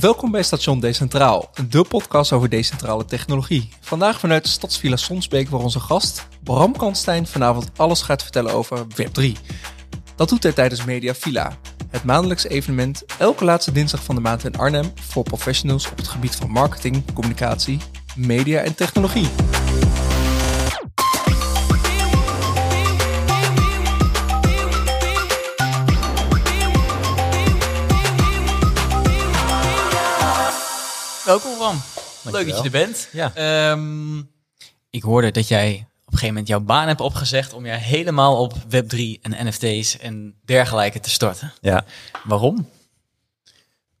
Welkom bij Station Decentraal, de podcast over decentrale technologie. Vandaag vanuit Stadsvilla Sonsbeek, waar onze gast Bram Kanstein vanavond alles gaat vertellen over Web3. Dat doet hij tijdens Media Villa, het maandelijkse evenement elke laatste dinsdag van de maand in Arnhem voor professionals op het gebied van marketing, communicatie, media en technologie. Welkom Bram. Leuk dat je er bent. Ja. Ehm, ik hoorde dat jij op een gegeven moment jouw baan hebt opgezegd om je helemaal op Web3 en NFT's en dergelijke te storten. ja, Waarom?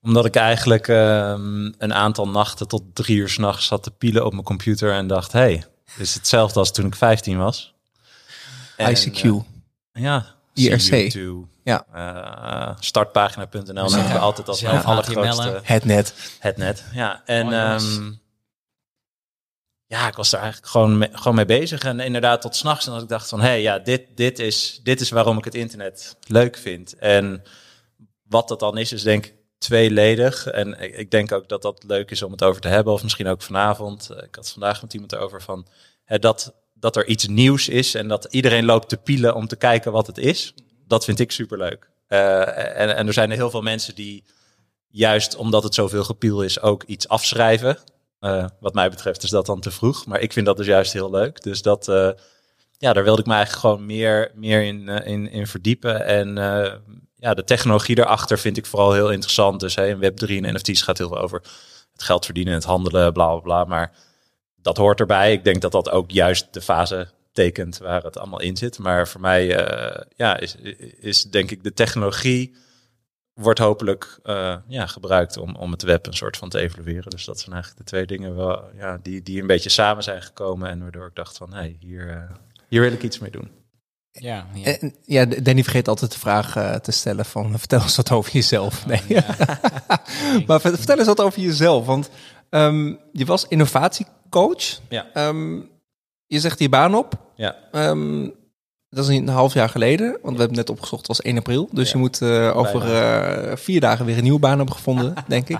omdat ik eigenlijk ehm, een aantal nachten tot drie uur s'nachts zat te pielen op mijn computer en dacht, hey, dit is hetzelfde als toen ik 15 was. En, ICQ. eh, ja. IRC. CU2, Ja. eh, startpagina.nl. Ik ja, altijd als HTML'en. allergrootste Het net. het net. Ja, en ehm, ja, ik was er eigenlijk gewoon mee, gewoon mee bezig. En inderdaad tot s'nachts. En dat ik dacht van, hé, hey, ja, dit, dit, is, dit is waarom ik het internet leuk vind. En wat dat dan is, is denk ik tweeledig. En ik, ik denk ook dat dat leuk is om het over te hebben. Of misschien ook vanavond. Eh, Ik had vandaag met iemand erover van, hè, dat, dat er iets nieuws is. En dat iedereen loopt te pielen om te kijken wat het is. Dat vind ik superleuk. Eh en, en er zijn heel veel mensen die juist omdat het zoveel gepiel is, ook iets afschrijven. Eh, wat mij betreft is dat dan te vroeg. Maar ik vind dat dus juist heel leuk. Dus dat, eh, ja, daar wilde ik me eigenlijk gewoon meer, meer in, in, verdiepen. En ja, de technologie daarachter vind ik vooral heel interessant. Dus hè, in Web3 en NFT's gaat heel veel over het geld verdienen, het handelen, bla bla bla. Maar dat hoort erbij. Ik denk dat dat ook juist de fase tekent waar het allemaal in zit. Maar voor mij eh, ja, is, is denk ik de technologie wordt hopelijk eh, ja, gebruikt om, om het web een soort van te evalueren. Dus dat zijn eigenlijk de twee dingen wel, ja, die, die een beetje samen zijn gekomen. En waardoor ik dacht van, hé, hey, hier, eh, hier wil ik iets mee doen. Ja, ja. En, ja, Danny vergeet altijd de vraag te stellen van vertel eens wat over jezelf. Nee. maar ver- vertel eens wat over jezelf, want ehm, je was innovatiecoach. Ja. Ehm, je zegt je baan op. Ja, Ehm, dat is een half jaar geleden, want we hebben net opgezocht, het was 1 april. Dus Ja. je moet eh, over eh, vier dagen weer een nieuwe baan hebben gevonden, denk ik.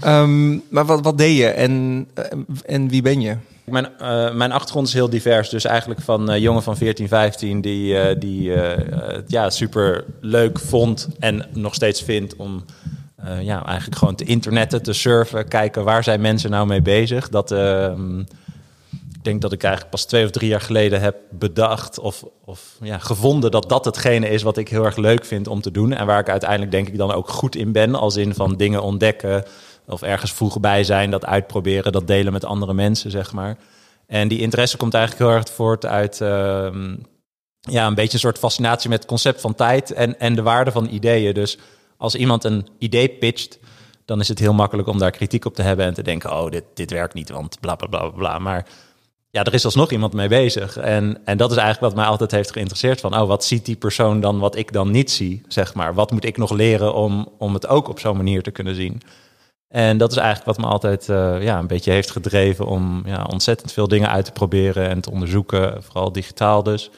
ja. Maar wat, wat deed je en, eh, en wie ben je? Mijn, mijn achtergrond is heel divers. Dus eigenlijk van jongen van 14, 15 die, die eh, ja, super leuk vond en nog steeds vindt om eh, ja, eigenlijk gewoon te internetten, te surfen, kijken waar zijn mensen nou mee bezig. Dat, ehm, ik denk dat ik eigenlijk pas twee of drie jaar geleden heb bedacht of, of ja, gevonden dat dat hetgene is wat ik heel erg leuk vind om te doen. En waar ik uiteindelijk denk ik dan ook goed in ben, als in van dingen ontdekken of ergens vroeg bij zijn, dat uitproberen, dat delen met andere mensen, zeg maar. En die interesse komt eigenlijk heel erg voort uit ehm, ja, een beetje een soort fascinatie met het concept van tijd en, en de waarde van ideeën. Dus als iemand een idee pitcht, dan is het heel makkelijk om daar kritiek op te hebben en te denken, oh, dit, dit werkt niet, want bla bla bla bla. Maar ja, er is alsnog iemand mee bezig. En, en dat is eigenlijk wat mij altijd heeft geïnteresseerd. Van, oh, wat ziet die persoon dan wat ik dan niet zie, zeg maar. Wat moet ik nog leren om, om het ook op zo'n manier te kunnen zien? En dat is eigenlijk wat me altijd eh, ja, een beetje heeft gedreven om ja, ontzettend veel dingen uit te proberen en te onderzoeken, vooral digitaal dus.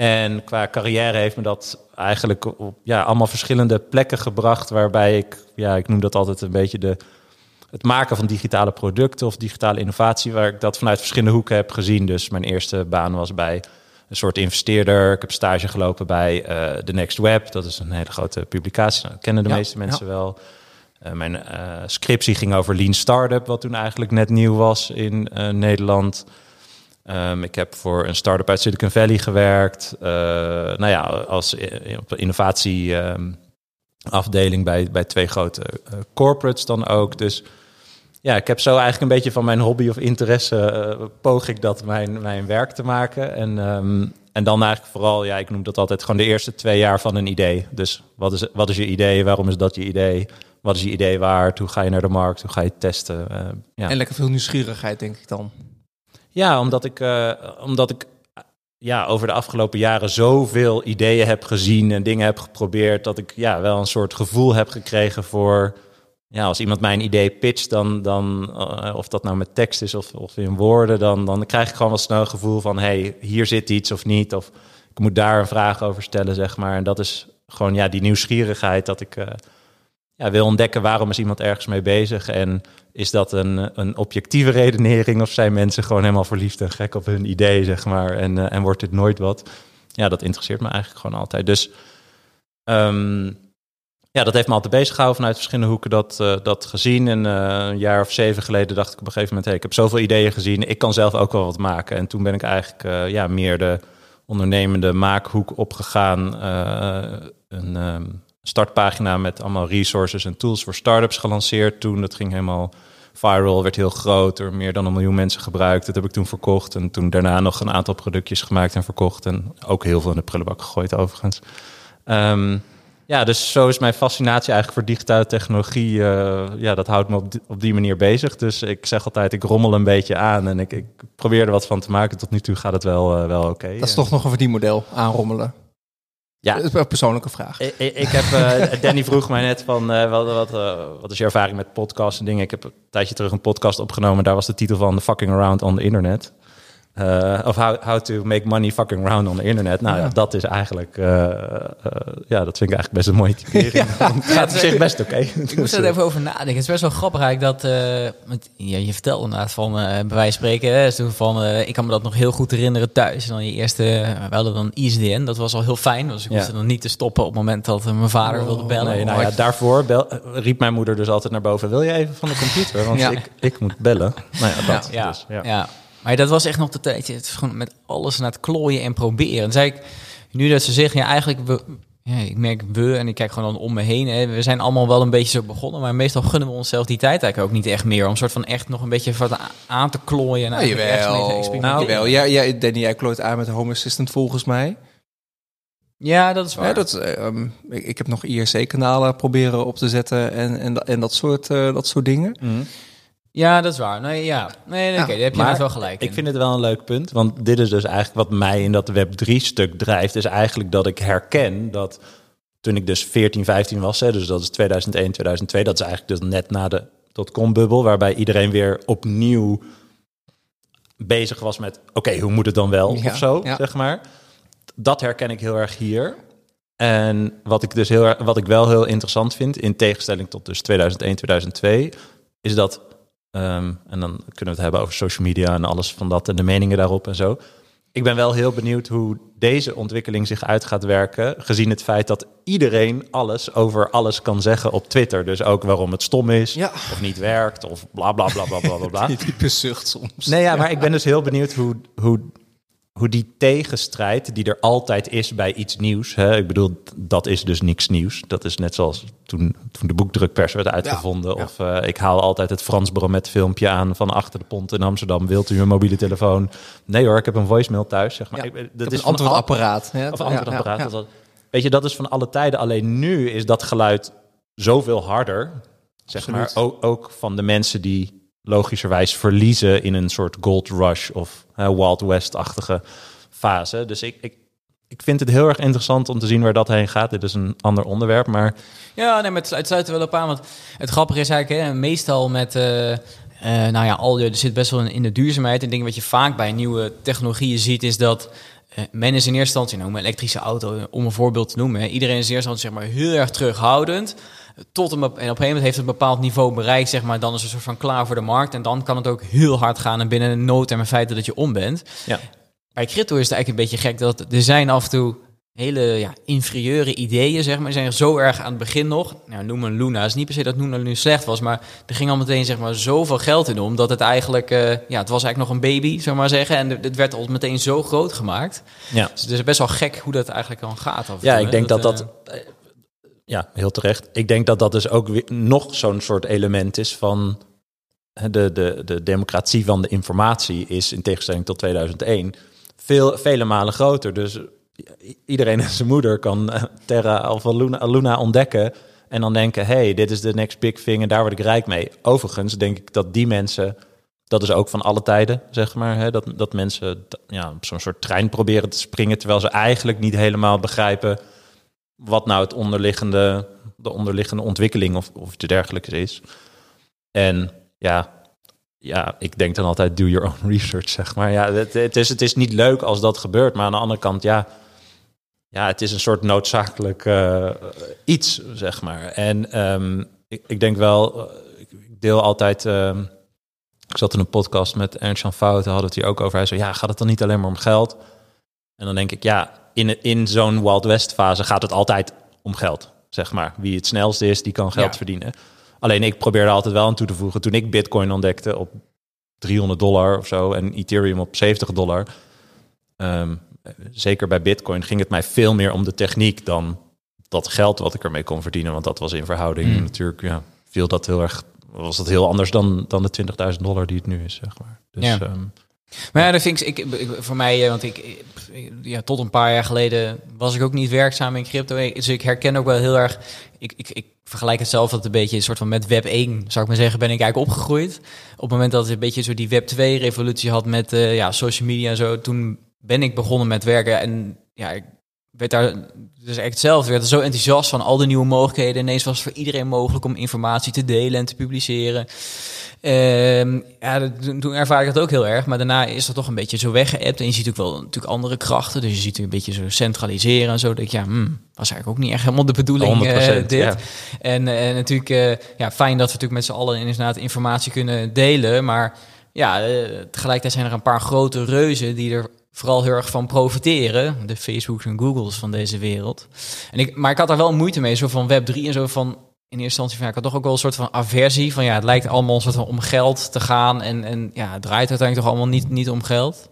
En qua carrière heeft me dat eigenlijk op ja, allemaal verschillende plekken gebracht, waarbij ik, ja, ik noem dat altijd een beetje de, het maken van digitale producten of digitale innovatie, waar ik dat vanuit verschillende hoeken heb gezien. Dus mijn eerste baan was bij een soort investeerder. Ik heb stage gelopen bij eh The Next Web. Dat is een hele grote publicatie. Nou, dat kennen de Ja, meeste mensen wel. Eh, mijn eh, scriptie ging over Lean Startup, wat toen eigenlijk net nieuw was in Nederland. Ehm, ik heb voor een start-up uit Silicon Valley gewerkt. Eh, nou ja, als i- op een innovatie ehm, afdeling bij, bij twee grote eh, corporates dan ook. Dus ja, ik heb zo eigenlijk een beetje van mijn hobby of interesse eh, poog ik dat mijn, mijn werk te maken. En, ehm, en dan eigenlijk vooral, ja, ik noem dat altijd gewoon de eerste twee jaar van een idee. Dus wat is, wat is je idee? Waarom is dat je idee? Wat is je idee waard? Hoe ga je naar de markt? Hoe ga je testen? Ja. En lekker veel nieuwsgierigheid, denk ik dan. Ja, omdat ik, eh, omdat ik ja, over de afgelopen jaren zoveel ideeën heb gezien en dingen heb geprobeerd, dat ik ja, wel een soort gevoel heb gekregen voor. Ja, als iemand mij een idee pitcht, dan, dan eh, of dat nou met tekst is of, of in woorden, dan, dan krijg ik gewoon wel snel een gevoel van: hey, hier zit iets of niet. Of ik moet daar een vraag over stellen, zeg maar. En dat is gewoon ja, die nieuwsgierigheid dat ik. eh, ja, wil ontdekken waarom is iemand ergens mee bezig en is dat een, een objectieve redenering of zijn mensen gewoon helemaal verliefd en gek op hun idee, zeg maar, en, eh, en wordt dit nooit wat? Ja, dat interesseert me eigenlijk gewoon altijd. Dus ehm, ja, dat heeft me altijd bezig gehouden vanuit verschillende hoeken dat, eh, dat gezien. En eh, een jaar of zeven geleden dacht ik op een gegeven moment, hey, ik heb zoveel ideeën gezien, ik kan zelf ook wel wat maken. En toen ben ik eigenlijk ja, meer de ondernemende maakhoek opgegaan. een ehm, startpagina met allemaal resources en tools voor startups gelanceerd. Toen dat ging helemaal viral, werd heel groot, door meer dan een miljoen mensen gebruikt. Dat heb ik toen verkocht en toen daarna nog een aantal productjes gemaakt en verkocht. En ook heel veel in de prullenbak gegooid overigens. Ehm, ja, dus zo is mijn fascinatie eigenlijk voor digitale technologie. eh, ja, dat houdt me op die, manier bezig. Dus ik zeg altijd, ik rommel een beetje aan en ik, ik probeer er wat van te maken. Tot nu toe gaat het wel, eh, wel oké. Dat is toch nog een verdienmodel, aanrommelen. Ja. Dat is een persoonlijke vraag. Ik, ik, ik heb, eh, Danny vroeg mij net van, eh, wat, wat, eh, wat is je ervaring met podcasts en dingen? Ik heb een tijdje terug een podcast opgenomen. Daar was de titel van The Fucking Around on the Internet. Eh, of how, how to make money fucking around on the internet. Nou ja, dat is eigenlijk, eh, eh, ja, dat vind ik eigenlijk best een mooie typering. Het gaat op zich best oké. Ik moest er even over nadenken. Het is best wel grappig eigenlijk dat... ja, je vertelde inderdaad van, bij wijze van spreken... Hè, zo van, ik kan me dat nog heel goed herinneren thuis. En dan je eerste... we hadden dan ISDN. Dat was al heel fijn. Dus ik Ja. hoefde dan niet te stoppen op het moment dat mijn vader wilde bellen. Nee, nou ja, daarvoor bel, riep mijn moeder dus altijd naar boven. Wil je even van de computer? Want ik, ik moet bellen. Nou ja, dat. Ja, Dus, ja. Maar dat was echt nog de tijd. Het is gewoon met alles naar het klooien en proberen. En zei ik, nu dat ze zeggen, ja, eigenlijk, we, ja, ik merk we en ik kijk gewoon dan om me heen. Hè, we zijn allemaal wel een beetje zo begonnen, maar meestal gunnen we onszelf die tijd eigenlijk ook niet echt meer. Om soort van echt nog een beetje wat aan te klooien. En Nou, eigenlijk echt mee te jawel. experimenteren. Nou, jawel. Ja, ja, Danny, jij klooit aan met de Home Assistant volgens mij. Ja, dat is waar. Ja, dat, eh, ehm, ik, ik heb nog IRC-kanalen proberen op te zetten en, en, en dat, soort, eh, dat soort dingen. Mhm. Ja, dat is waar. Nee, ja. Nee, nee, oké, daar heb je Maar wel gelijk Ik in. vind het wel een leuk punt, want dit is dus eigenlijk wat mij in dat Web3-stuk drijft, is eigenlijk dat ik herken dat toen ik dus 14, 15 was, hè, dus dat is 2001, 2002, dat is eigenlijk dus net na de dotcom-bubbel, waarbij iedereen weer opnieuw bezig was met, oké, hoe moet het dan wel, Ja, of zo, ja. zeg maar. Dat herken ik heel erg hier. En wat ik dus heel wat ik wel heel interessant vind, in tegenstelling tot dus 2001, 2002, is dat, ehm, en dan kunnen we het hebben over social media en alles van dat en de meningen daarop en zo. Ik ben wel heel benieuwd hoe deze ontwikkeling zich uit gaat werken, gezien het feit dat iedereen alles over alles kan zeggen op Twitter. Dus ook waarom het stom is, Ja. of niet werkt, of bla bla bla bla bla bla. Die type zucht soms. Nee, ja, maar ik ben dus heel benieuwd hoe, hoe, hoe die tegenstrijd die er altijd is bij iets nieuws. Hè, ik bedoel, dat is dus niks nieuws. Dat is net zoals toen, toen de boekdrukpers werd uitgevonden. ja. Of eh, ik haal altijd het Frans Bromet filmpje aan van achter de pont in Amsterdam. Wilt u een mobiele telefoon? Nee hoor, ik heb een voicemail thuis. Zeg maar. Ja, Ik- ik dat is een al- antwoordapparaat. Of dat- Weet je, dat is van alle tijden. Alleen nu is dat geluid zoveel harder. Zeg maar, ook van de mensen die logischerwijs verliezen in een soort gold rush of Wild West-achtige fase. Dus ik, ik, ik vind het heel erg interessant om te zien waar dat heen gaat. Dit is een ander onderwerp, maar Ja, nee, maar het sluit, er wel op aan. Want het grappige is eigenlijk, hè, meestal met, eh, eh, nou ja, al, er zit best wel in, de duurzaamheid. En dingen wat je vaak bij nieuwe technologieën ziet, is dat eh, men is in eerste instantie, nou, elektrische auto, om een voorbeeld te noemen. Iedereen is in eerste instantie zeg maar, heel erg terughoudend. Tot een, en op een gegeven moment heeft het een bepaald niveau bereikt, zeg maar, dan is het een soort van klaar voor de markt. En dan kan het ook heel hard gaan en binnen een noodterm in feite dat je om bent. ja. Bij crypto is het eigenlijk een beetje gek dat er zijn af en toe hele ja, inferieure ideeën, zeg maar. Die zijn zo erg aan het begin nog. Nou, noem een Luna. Het is niet per se dat Luna nu slecht was, maar er ging al meteen zeg maar zoveel geld in om dat het eigenlijk, eh, ja, het was eigenlijk nog een baby, ik maar zeggen. En het werd al meteen zo groot gemaakt. ja. Dus het is best wel gek hoe dat eigenlijk dan gaat. Af en Ja, toe, ik denk dat dat... eh, Ja, heel terecht. Ik denk dat dat dus ook weer nog zo'n soort element is van... De, de, de democratie van de informatie is in tegenstelling tot 2001 veel, vele malen groter. Dus iedereen en zijn moeder kan eh, Terra of Luna, Luna ontdekken... en dan denken, hey, dit is de next big thing en daar word ik rijk mee. Overigens denk ik dat die mensen... Dat is ook van alle tijden, zeg maar. Hè? Dat, dat mensen ja, op zo'n soort trein proberen te springen... terwijl ze eigenlijk niet helemaal begrijpen wat nou het onderliggende, de onderliggende ontwikkeling of, of iets dergelijks is. En ja, ja, ik denk dan altijd do your own research, zeg maar. Ja, het, het, is, het is niet leuk als dat gebeurt, maar aan de andere kant, ja, ja, het is een soort noodzakelijk uh, iets, zeg maar. En um, ik, ik, denk wel, ik deel altijd. Um, ik zat in een podcast met Ernst-Jan Fouten, hadden het hier ook over. Hij zei, ja, gaat het dan niet alleen maar om geld? En dan denk ik, ja, in, in zo'n Wild West fase gaat het altijd om geld, zeg maar. Wie het snelste is, die kan geld verdienen. Alleen ik probeerde altijd wel aan toe te voegen. Toen ik Bitcoin ontdekte op 300 dollar of zo en Ethereum op 70 dollar. Um, zeker bij Bitcoin ging het mij veel meer om de techniek dan dat geld wat ik ermee kon verdienen. Want dat was in verhouding mm. natuurlijk, ja, viel dat heel erg, was dat heel anders dan, dan de 20.000 dollar die het nu is, zeg maar. Dus, ja. Um, maar ja, dat vind ik, ik, voor mij, want ik, ja, tot een paar jaar geleden was ik ook niet werkzaam in crypto. Dus ik herken ook wel heel erg, ik, ik, ik vergelijk het zelf dat een beetje een soort van met Web 1, zou ik maar zeggen, ben ik eigenlijk opgegroeid. Op het moment dat het een beetje zo die Web 2 revolutie had met uh, ja, social media en zo, toen ben ik begonnen met werken en ja, ik werd daar dus echt hetzelfde. werd er zo enthousiast van al de nieuwe mogelijkheden. Ineens was het voor iedereen mogelijk om informatie te delen en te publiceren. Uh, ja, toen ervaar ik dat ook heel erg. Maar daarna is dat toch een beetje zo weggeëpt. En je ziet ook wel natuurlijk andere krachten. Dus je ziet een beetje zo centraliseren en zo. Dat ik, ja, hmm, was eigenlijk ook niet echt helemaal de bedoeling uh, dit. Ja. En natuurlijk, uh, ja, fijn dat we natuurlijk met z'n allen inderdaad informatie kunnen delen. Maar ja, tegelijkertijd zijn er een paar grote reuzen die er vooral heel erg van profiteren. De Facebooks en Googles van deze wereld. En ik, maar ik had daar wel moeite mee, zo van Web 3 en zo van. In eerste instantie van, ja, ik had toch ook wel een soort van aversie van ja, het lijkt allemaal een soort van om geld te gaan en, en ja, het draait uiteindelijk toch allemaal niet, niet om geld.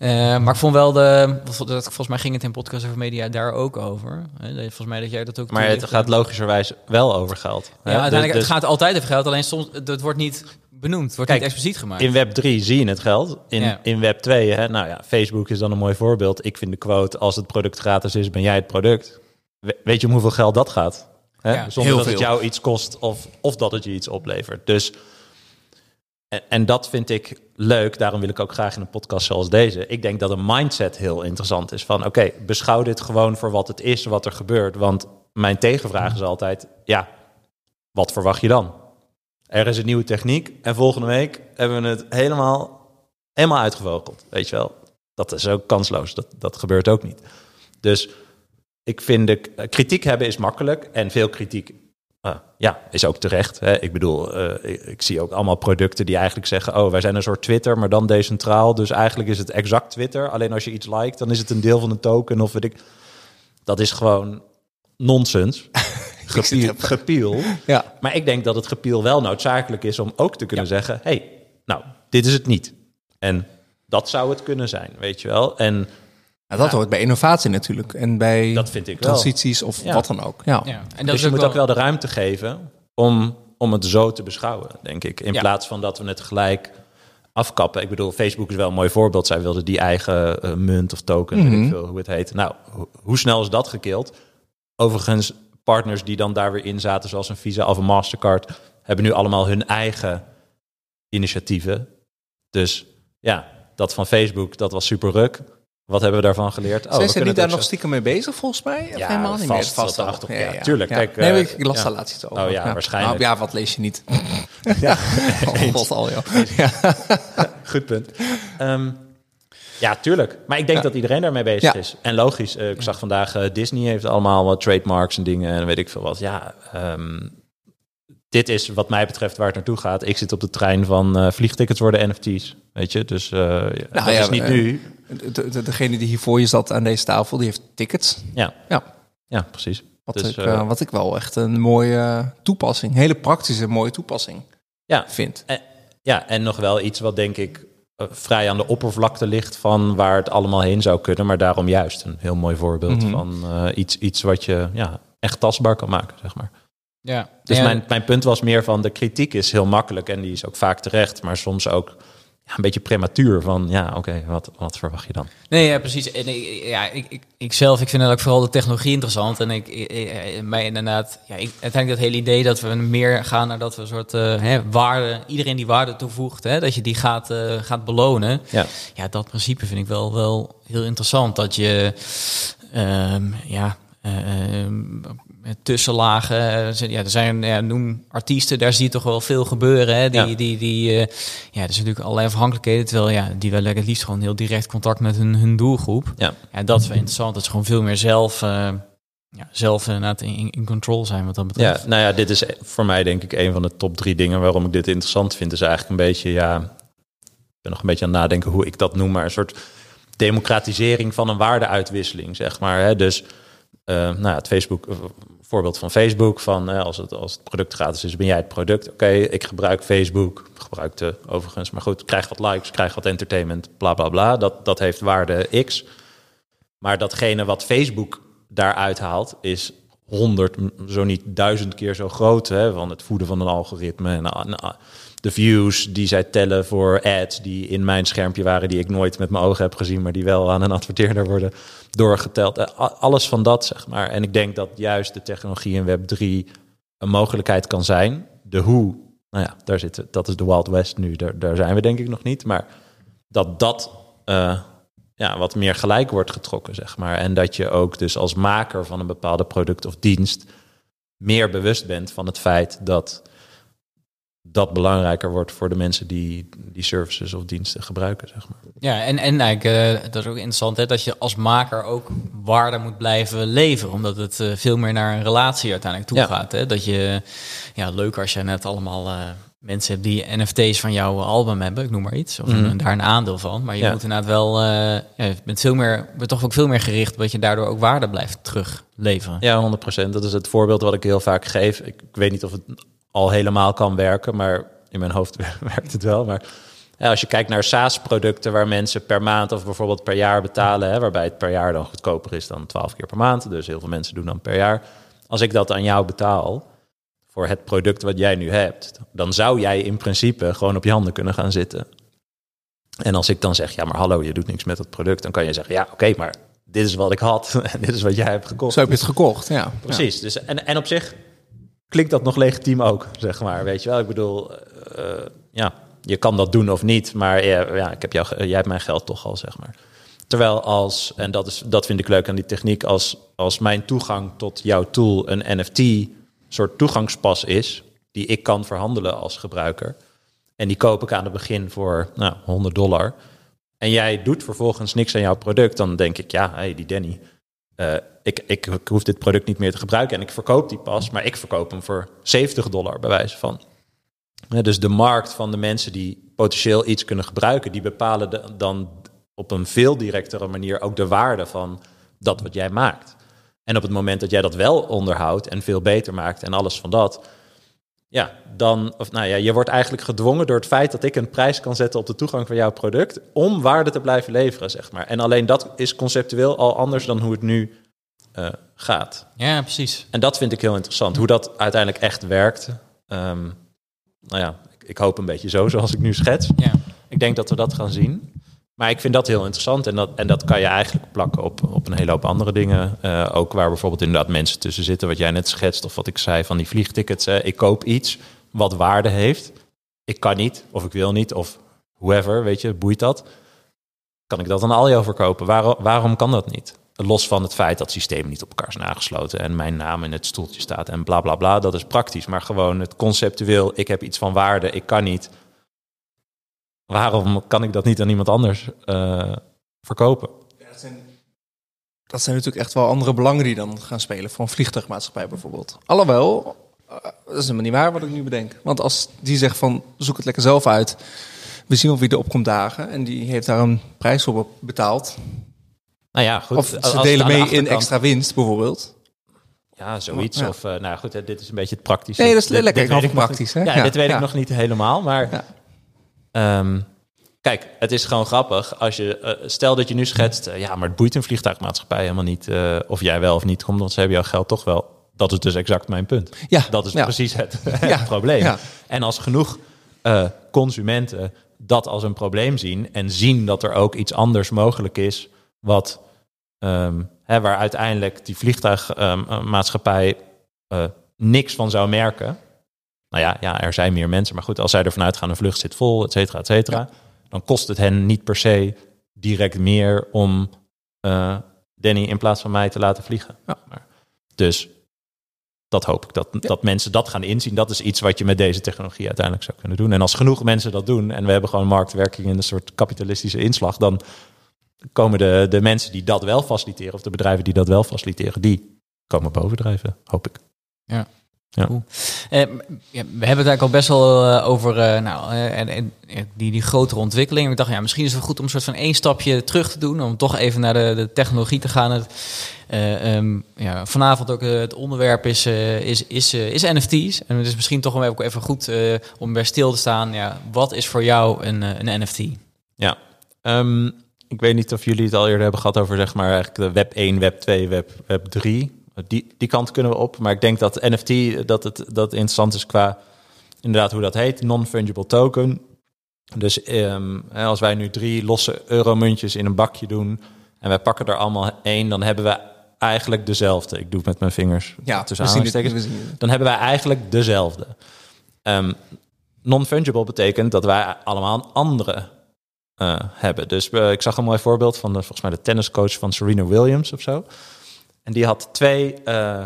Uh, maar ik vond wel de, volgens mij ging het in podcast over media daar ook over. Volgens mij dat jij dat ook. Maar het gaat logischerwijs wel over geld. Ja, uiteindelijk dus, het gaat altijd over geld. Alleen soms het wordt niet benoemd, wordt Kijk, niet expliciet gemaakt. In Web 3 zie je het geld. In, in Web 2, hè, nou ja, Facebook is dan een mooi voorbeeld. Ik vind de quote, als het product gratis is, ben jij het product. weet je om hoeveel geld dat gaat? Hè? Ja, Zonder dat het jou iets kost of, of dat het je iets oplevert. Dus, en, en dat vind ik leuk. Daarom wil ik ook graag in een podcast zoals deze. Ik denk dat een mindset heel interessant is. Van oké, beschouw dit gewoon voor wat het is, wat er gebeurt. Want mijn tegenvraag is altijd, ja, wat verwacht je dan? Er is een nieuwe techniek en volgende week hebben we het helemaal, helemaal uitgevogeld. Weet je wel, dat is ook kansloos. Dat, dat gebeurt ook niet. Dus ik vind de kritiek hebben is makkelijk en veel kritiek uh, ja, is ook terecht. Hè. Ik bedoel, uh, ik, zie ook allemaal producten die eigenlijk zeggen: Oh, wij zijn een soort Twitter, maar dan decentraal. Dus eigenlijk is het exact Twitter. Alleen als je iets liked, dan is het een deel van een token of weet ik. Dat is gewoon nonsens. Gepiel. gepiel. Ja. Maar ik denk dat het gepiel wel noodzakelijk is om ook te kunnen zeggen: hey, nou, dit is het niet. En dat zou het kunnen zijn, weet je wel. En dat hoort bij innovatie natuurlijk. En bij dat vind ik transities of wat dan ook. Ja. ja. En dus je moet ook wel de ruimte geven om, om het zo te beschouwen, denk ik. In plaats van dat we het gelijk afkappen. Ik bedoel, Facebook is wel een mooi voorbeeld. Zij wilden die eigen uh, munt of token, weet ik mhm. veel hoe het heet. Nou, hoe snel is dat gekild? Overigens, partners die dan daar weer in zaten, zoals een Visa of een Mastercard, hebben nu allemaal hun eigen initiatieven. Dus ja, dat van Facebook, dat was super ruk. Wat hebben we daarvan geleerd? Oh, Zijn ze niet daar nog stiekem mee bezig, volgens mij? Of ja, helemaal niet vast, meer? Vast achter. Ja, ja, tuurlijk. Kijk, nee, uh, ik las daar laatst iets over. Oh ja, waarschijnlijk. Nou, ja, wat lees je niet? ja, oh, al, ja. Goed punt. Um, ja, tuurlijk. Maar ik denk dat iedereen daarmee bezig is. En logisch, uh, ik zag vandaag uh, Disney heeft allemaal wat trademarks en dingen en weet ik veel wat. Ja, um, dit is wat mij betreft waar het naartoe gaat. Ik zit op de trein van uh, vliegtickets worden NFT's, weet je. Dus nou, dat ja, is niet nu. De, de, degene die hier voor je zat aan deze tafel, die heeft tickets. Ja, ja. ja precies. Wat, dus, ik, wat ik wel echt een mooie toepassing, hele praktische mooie toepassing ja. vind. En, ja, en nog wel iets wat denk ik eh, vrij aan de oppervlakte ligt van waar het allemaal heen zou kunnen. Maar daarom juist een heel mooi voorbeeld mhm. van uh, iets, iets wat je ja, echt tastbaar kan maken, zeg maar. Ja. Dus Mijn, mijn punt was meer van de kritiek is heel makkelijk en die is ook vaak terecht, maar soms ook een beetje prematuur van, ja, oké, wat, wat verwacht je dan? Nee, ja, precies. En ik, ja, ik, ik, ik zelf, ik vind ook vooral de technologie interessant. En ik, ik mij inderdaad, ja, ik, uiteindelijk dat hele idee dat we meer gaan naar dat we een soort uh, hè, waarde, iedereen die waarde toevoegt, hè, dat je die gaat, uh, gaat belonen. Ja. ja, dat principe vind ik wel, wel heel interessant. Dat je, um, ja, uh, met tussenlagen. Ja, er zijn, ja, noem artiesten, daar zie je toch wel veel gebeuren. Hè? Die, Ja. die, die, eh, ja, er zijn natuurlijk allerlei afhankelijkheden. Terwijl ja, die willen het liefst gewoon heel direct contact met hun, hun doelgroep. Ja. Ja, dat is wel interessant. Dat ze gewoon veel meer zelf, eh, ja, zelf inderdaad in, in control zijn wat dat betreft. Ja, nou ja, dit is voor mij denk ik een van de top drie dingen waarom ik dit interessant vind. Is eigenlijk een beetje, ja, ik ben nog een beetje aan het nadenken hoe ik dat noem, maar een soort democratisering van een waardeuitwisseling, zeg maar. Hè? Dus, nou ja, het Facebook, eh, voorbeeld van Facebook, van eh, als, het, als het product gratis is, ben jij het product. Oké, ik gebruik Facebook, gebruikte overigens, maar goed, krijg wat likes, krijg wat entertainment, bla bla bla. Dat, dat heeft waarde X. Maar datgene wat Facebook daaruit haalt, is honderd, zo niet duizend keer zo groot. Hè, van het voeden van een algoritme. En de views die zij tellen voor ads die in mijn schermpje waren, die ik nooit met mijn ogen heb gezien, maar die wel aan een adverteerder worden doorgeteld. Uh, alles van dat, zeg maar. En ik denk dat juist de technologie in Web 3 een mogelijkheid kan zijn. De hoe, nou ja, daar zit, dat is de Wild West nu. Daar, daar zijn we denk ik nog niet. Maar dat dat uh, ja, wat meer gelijk wordt getrokken, zeg maar. En dat je ook dus als maker van een bepaalde product of dienst meer bewust bent van het feit dat dat belangrijker wordt voor de mensen die die services of diensten gebruiken, zeg maar. Ja, en, en eigenlijk, uh, dat is ook interessant, hè, dat je als maker ook waarde moet blijven leveren. Omdat het uh, veel meer naar een relatie uiteindelijk toe Ja. gaat. Hè? Dat je, ja, leuk als je net allemaal uh, mensen hebt die NFT's van jouw album hebben, ik noem maar iets. Of Mhm. een- daar een aandeel van. Maar je Ja. moet inderdaad wel, eh, ja, je bent, veel meer, bent toch ook veel meer gericht, dat je daardoor ook waarde blijft terugleveren. Ja, 100%. Dat is het voorbeeld wat ik heel vaak geef. Ik, ik weet niet of het al helemaal kan werken, maar in mijn hoofd werkt het wel. Maar ja, als je kijkt naar SaaS-producten waar mensen per maand of bijvoorbeeld per jaar betalen, hè, waarbij het per jaar dan goedkoper is dan 12 keer per maand. Dus heel veel mensen doen dan per jaar. Als ik dat aan jou betaal voor het product wat jij nu hebt, dan zou jij in principe gewoon op je handen kunnen gaan zitten. En als ik dan zeg, ja, maar hallo, je doet niks met het product, dan kan je zeggen, ja, oké, maar dit is wat ik had en dit is wat jij hebt gekocht. Zo heb je het gekocht, ja. Precies. Dus, en, en op zich klinkt dat nog legitiem ook, zeg maar. Weet je wel, ik bedoel, uh, ja, je kan dat doen of niet, maar ja, ja, ik heb jou, jij hebt mijn geld toch al, zeg maar. Terwijl als, en dat, is, dat vind ik leuk aan die techniek, als, als mijn toegang tot jouw tool een NFT soort toegangspas is, die ik kan verhandelen als gebruiker, en die koop ik aan het begin voor nou, 100 dollar, en jij doet vervolgens niks aan jouw product, dan denk ik, ja, hey, die Danny, ik, ik, ik, hoef dit product niet meer te gebruiken en ik verkoop die pas, maar ik verkoop hem voor 70 dollar bij wijze van. Dus de markt van de mensen die potentieel iets kunnen gebruiken, die bepalen dan op een veel directere manier ook de waarde van dat wat jij maakt. En op het moment dat jij dat wel onderhoudt en veel beter maakt en alles van dat, ja, dan, of nou ja, je wordt eigenlijk gedwongen door het feit dat ik een prijs kan zetten op de toegang van jouw product om waarde te blijven leveren, zeg maar. En alleen dat is conceptueel al anders dan hoe het nu uh, gaat. Ja, precies. En dat vind ik heel interessant, hoe dat uiteindelijk echt werkt. Um, nou ja, ik, ik, hoop een beetje zo, zoals ik nu schets. Ja. Ik denk dat we dat gaan zien. Maar ik vind dat heel interessant en dat, en dat kan je eigenlijk plakken op, op een hele hoop andere dingen. Uh, ook waar bijvoorbeeld inderdaad mensen tussen zitten, wat jij net schetst, of wat ik zei van die vliegtickets. Ik koop iets wat waarde heeft. Ik kan niet, of ik wil niet, of whoever, weet je, boeit dat. Kan ik dat aan Aljo verkopen? Waarom, waarom kan dat niet? Los van het feit dat systemen niet op elkaar zijn aangesloten en mijn naam in het stoeltje staat en bla bla bla, dat is praktisch. Maar gewoon het conceptueel, ik heb iets van waarde, ik kan niet. Waarom kan ik dat niet aan iemand anders uh, verkopen? Ja, dat, zijn, dat, zijn, natuurlijk echt wel andere belangen die dan gaan spelen voor een vliegtuigmaatschappij bijvoorbeeld. Alhoewel, uh, dat is helemaal niet waar wat ik nu bedenk. Want als die zegt van zoek het lekker zelf uit, we zien of wie erop komt dagen en die heeft daar een prijs voor betaald. Nou ja, goed. Of ze delen mee in extra winst bijvoorbeeld. Ja, zoiets. Ja. Of, uh, nou goed, dit is een beetje het praktische. Nee, dat is dit, lekker dit weet ik praktisch. Nog, hè? ja, ja, dit weet ik nog niet helemaal, maar... Um, kijk, het is gewoon grappig als je... Uh, stel dat je nu schetst... Uh, ja, maar het boeit een vliegtuigmaatschappij helemaal niet... of jij wel of niet komt, want ze hebben jouw geld toch wel. Dat is dus exact mijn punt. Ja, dat is precies het, het probleem. En als genoeg consumenten dat als een probleem zien... en zien dat er ook iets anders mogelijk is... wat um, hè, waar uiteindelijk die vliegtuigmaatschappij um, niks van zou merken. Nou ja, ja, er zijn meer mensen, maar goed, als zij ervan uitgaan, een vlucht zit vol, et cetera, et cetera, ja. dan kost het hen niet per se direct meer om uh, Danny in plaats van mij te laten vliegen. Ja. Maar, dus dat hoop ik, dat, dat mensen dat gaan inzien. Dat is iets wat je met deze technologie uiteindelijk zou kunnen doen. En als genoeg mensen dat doen en we hebben gewoon marktwerking in een soort kapitalistische inslag, dan komen de, de mensen die dat wel faciliteren, of de bedrijven die dat wel faciliteren, die komen bovendrijven, hoop ik. Ja. Ja. Cool. Eh, ja, we hebben het eigenlijk al best wel eh, over eh, nou, en, en, die, die grotere ontwikkeling. Ik dacht, ja, misschien is het goed om een soort van één stapje terug te doen. Om toch even naar de, de technologie te gaan. Het, eh, ehm, ja, vanavond ook het onderwerp is, is, is, is NFT's. En het is misschien toch ook even goed om bij stil te staan. Ja, wat is voor jou een, een NFT? Ja, Ehm, ik weet niet of jullie het al eerder hebben gehad over zeg maar eigenlijk de web 1, web 2, web, web 3. Die, die kant kunnen we op. Maar ik denk dat NFT dat het dat interessant is qua inderdaad hoe dat heet, non-fungible token. Dus ehm, als wij nu drie losse euromuntjes in een bakje doen en wij pakken er allemaal één, dan hebben we eigenlijk dezelfde. Ik doe het met mijn vingers Ja, tussen we zien het, aanhalingstekens. we zien het. Dan hebben wij eigenlijk dezelfde. Ehm, non-fungible betekent dat wij allemaal een andere eh, hebben. Dus eh, ik zag een mooi voorbeeld van de, volgens mij de tenniscoach van Serena Williams of zo. En die had twee eh,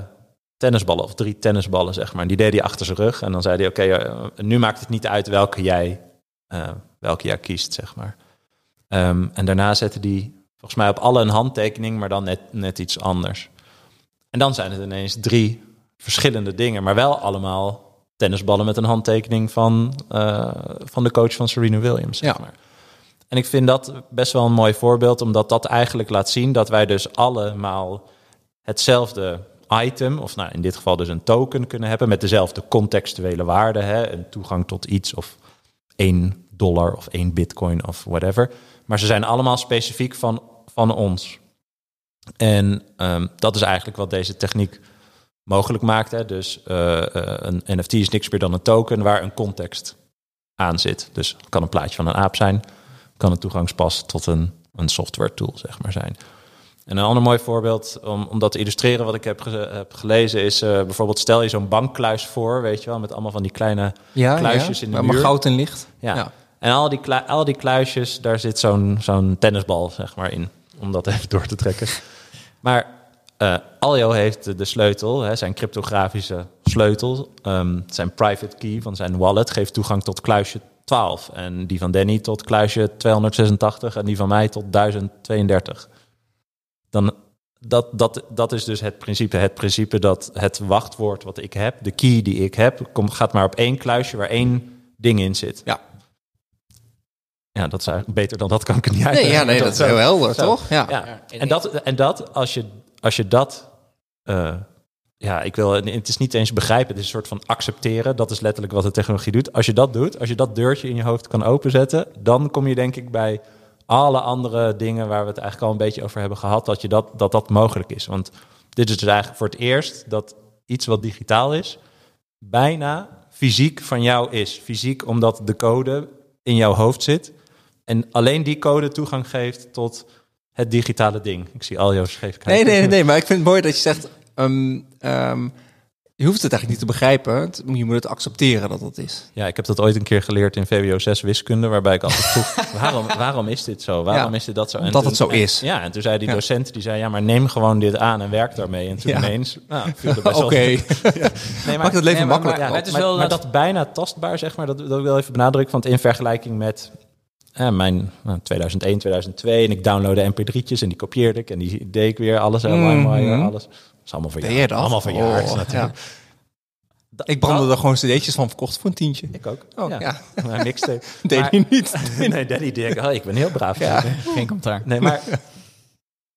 tennisballen of drie tennisballen, zeg maar. En die deed hij achter zijn rug. En dan zei hij, oké, eh, nu maakt het niet uit welke jij, eh, welke jij kiest, zeg maar. Ehm, en daarna zette hij volgens mij op alle een handtekening, maar dan net, net iets anders. En dan zijn het ineens drie verschillende dingen, maar wel allemaal tennisballen met een handtekening van, van de coach van Serena Williams, zeg Ja. maar. En ik vind dat best wel een mooi voorbeeld, omdat dat eigenlijk laat zien dat wij dus allemaal hetzelfde item, of nou in dit geval dus een token kunnen hebben met dezelfde contextuele waarde, hè, een toegang tot iets of 1 dollar of 1 bitcoin of whatever. Maar ze zijn allemaal specifiek van, van ons. En ehm, dat is eigenlijk wat deze techniek mogelijk maakt. Hè. Dus eh, eh, een NFT is niks meer dan een token waar een context aan zit. Dus het kan een plaatje van een aap zijn, kan een toegangspas tot een, een software tool zeg maar zijn. En een ander mooi voorbeeld om, om dat te illustreren wat ik heb, ge- heb gelezen is eh, bijvoorbeeld stel je zo'n bankkluis voor, weet je wel, met allemaal van die kleine Ja, kluisjes ja, in de maar muur. goud in ligt. Ja. Ja. En al die, al die kluisjes, daar zit zo'n zo'n tennisbal zeg maar in. Om dat even door te trekken. Maar eh, Aljo heeft de, de sleutel, hè, zijn cryptografische sleutel. ehm, zijn private key van zijn wallet geeft toegang tot kluisje 12. En die van Danny tot kluisje 286 en die van mij tot 1032. Dan, dat, dat, dat is dus het principe. Het principe dat het wachtwoord wat ik heb, de key die ik heb, komt, gaat maar op één kluisje waar één ding in zit. Ja. Ja, dat is eigenlijk beter dan dat kan ik er niet Nee, uitleggen. ja, nee, dat is heel helder, zo. toch? Ja. Ja. En dat, en dat als, je, als je dat, eh, ja, ik wil, het is niet eens begrijpen, het is een soort van accepteren. Dat is letterlijk wat de technologie doet. Als je dat doet, als je dat deurtje in je hoofd kan openzetten, dan kom je denk ik bij alle andere dingen waar we het eigenlijk al een beetje over hebben gehad, dat je dat, dat, dat mogelijk is. Want dit is dus eigenlijk voor het eerst dat iets wat digitaal is, bijna fysiek van jou is. Fysiek omdat de code in jouw hoofd zit. En alleen die code toegang geeft tot het digitale ding. Ik zie Aljo scheef kijken. Nee, nee, nee, maar ik vind het mooi dat je zegt... ehm, je hoeft het eigenlijk niet te begrijpen. Je moet het accepteren dat het is. Ja, ik heb dat ooit een keer geleerd in VWO 6 wiskunde, waarbij ik altijd vroeg, waarom, waarom is dit zo? Waarom Ja, is dit dat zo? En toen- het zo is. Ja, en toen zei die Ja. docent, die zei, ja, maar neem gewoon dit aan en werk daarmee. En toen Ja. ineens, nou, viel er best wel- Oké. Nee, Maakt het leven maar- makkelijker. maar- Ja, het is maar, wel maar dat- dat bijna tastbaar, zeg maar, dat, dat wil ik wel even benadrukken. Want in vergelijking met eh, mijn nou, 2001, 2002... en ik downloadde mp3'tjes en die kopieerde ik... en die deed ik weer, alles, mm Mhm. alles. Dat is allemaal verjaard. dat? Allemaal verjaard, Oh, natuurlijk. ja. Ik brandde er gewoon cd'tjes van verkocht voor een tientje. Ik ook. Oh, ja. Mijn mixtape. Deed Maar- hij niet. nee, Daddy deed ik. Oh, ik ben heel braaf. Ja. Geen commentaar. Nee, maar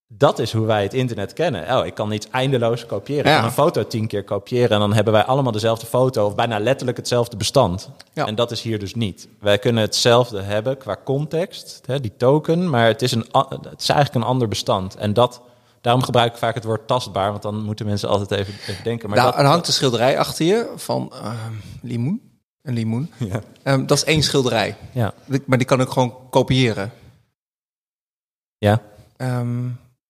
dat is hoe wij het internet kennen. Oh, ik kan iets eindeloos kopiëren. Ik Ja. kan een foto tien keer kopiëren en dan hebben wij allemaal dezelfde foto of bijna letterlijk hetzelfde bestand. Ja. En dat is hier dus niet. Wij kunnen hetzelfde hebben qua context, hè, die token, maar het is, een, het is eigenlijk een ander bestand. En dat, daarom gebruik ik vaak het woord tastbaar, want dan moeten mensen altijd even, even denken. Maar Nou, dat, er hangt een schilderij achter je van ehm, limoen. Een limoen. Ja. Ehm, dat is één schilderij. ja. Maar die kan ik gewoon kopiëren. ja, Ehm,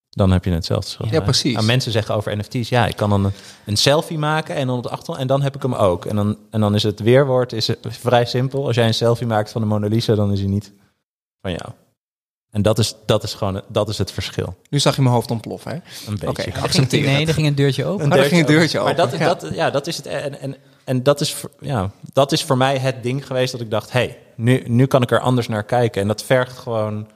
dan heb je hetzelfde. schilderij. Ja, precies. Mensen zeggen over NFT's, ja, ik kan dan een, een selfie maken en dan op de achtergrond en dan heb ik hem ook. En dan, en dan is het weerwoord is vrij simpel. Als jij een selfie maakt van de Mona Lisa, dan is hij niet van jou. En dat is, dat is gewoon dat is het verschil. Nu zag je mijn hoofd ontploffen, hè? Een beetje. Oké, Ik ik accepteer Nee, het. er ging een deurtje open. Oh, daar ging een deurtje Maar open. dat, Ja. dat, ja, dat is het. En, en, en dat, is, voor- ja, dat is voor mij het ding geweest dat ik dacht: hé, hey, nu, nu kan ik er anders naar kijken. En dat vergt gewoon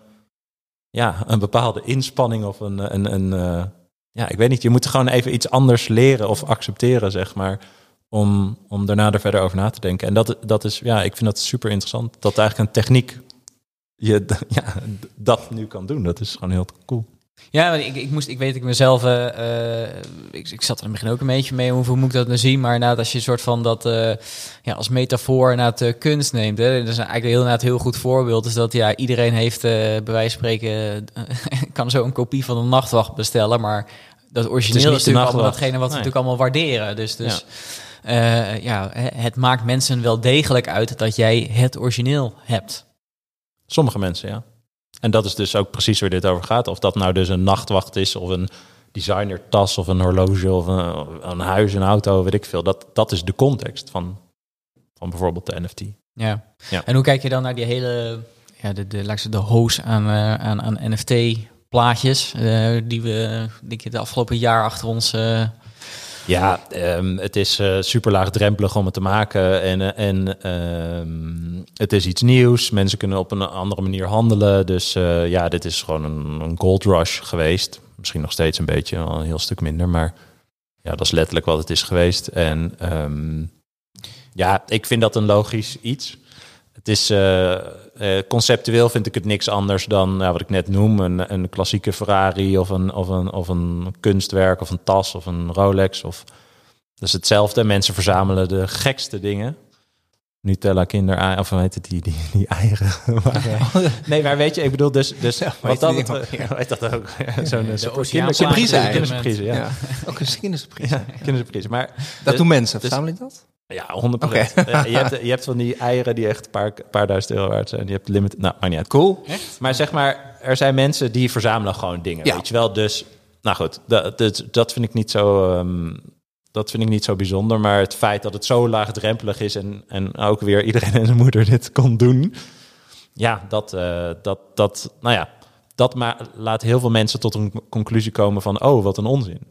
ja, een bepaalde inspanning of een. een, een eh, ja, ik weet niet, je moet gewoon even iets anders leren of accepteren, zeg maar. Om, om daarna er verder over na te denken. En dat, dat is, ja, ik vind dat super interessant. Dat eigenlijk een techniek je ja, dat nu kan doen. Dat is gewoon heel cool. Ja, want ik, ik moest, ik weet ik mezelf, eh, eh, ik, ik zat er in het begin ook een beetje mee, hoeveel moet ik dat nou zien? Maar inderdaad, als je een soort van dat, eh, ja, als metafoor naar de kunst neemt, hè, dat is eigenlijk heel, een heel goed voorbeeld, is dat ja, iedereen heeft, eh, bij wijze van spreken, kan zo een kopie van een nachtwacht bestellen, maar dat is origineel is, de natuurlijk allemaal datgene wat we natuurlijk allemaal waarderen. Dus, dus ja. ja, het maakt mensen wel degelijk uit dat jij het origineel hebt. Sommige mensen, ja. En dat is dus ook precies waar dit over gaat. Of dat nou dus een nachtwacht is, of een designertas, of een horloge, of een, een huis, een auto, weet ik veel. Dat, dat is de context van, van bijvoorbeeld de NFT. Ja. Ja. En hoe kijk je dan naar die hele, ja, de, de, zeggen, de hoos aan, eh, aan, aan NFT-plaatjes eh, die we denk ik, de afgelopen jaar achter ons... eh, Ja, ehm, het is super laagdrempelig om het te maken. En, en ehm, het is iets nieuws. Mensen kunnen op een andere manier handelen. Dus eh, ja, dit is gewoon een, een gold rush geweest. Misschien nog steeds een beetje, een heel stuk minder. Maar ja, dat is letterlijk wat het is geweest. En ehm, ja, ik vind dat een logisch iets. Het is eh, eh, conceptueel vind ik het niks anders dan wat ik net noem: een, een klassieke Ferrari of een, of, een, of een kunstwerk of een tas of een Rolex. Of, dat is hetzelfde. Mensen verzamelen de gekste dingen. Nutella kinder of hoe heet het, die, die, die eieren. Maar, eh, nee, maar weet je, ik bedoel dus... dus wat dat betreft, heet dat ook? Zo'n eh, dit kindersurprise, ja. Ja. Ook een kindersurprise. Ja, kindersurprise. Maar Dat dus- doen mensen. dus- Verzamelen dat? ja, 100 Oké. Ja, je, hebt, je hebt van die eieren die echt een paar, paar duizend euro waard zijn. Je hebt limit. Nou, maar niet uit. Cool. Maar zeg maar, er zijn mensen die verzamelen gewoon dingen. Ja. Weet je wel? Dus, nou goed, dat, dat, dat vind ik niet zo. ehm, dat vind ik niet zo bijzonder. Maar het feit dat het zo laagdrempelig is en, en ook weer iedereen en zijn moeder dit kon doen. Ja, dat, eh, dat, dat, nou ja, dat laat heel veel mensen tot een conclusie komen van, oh, wat een onzin.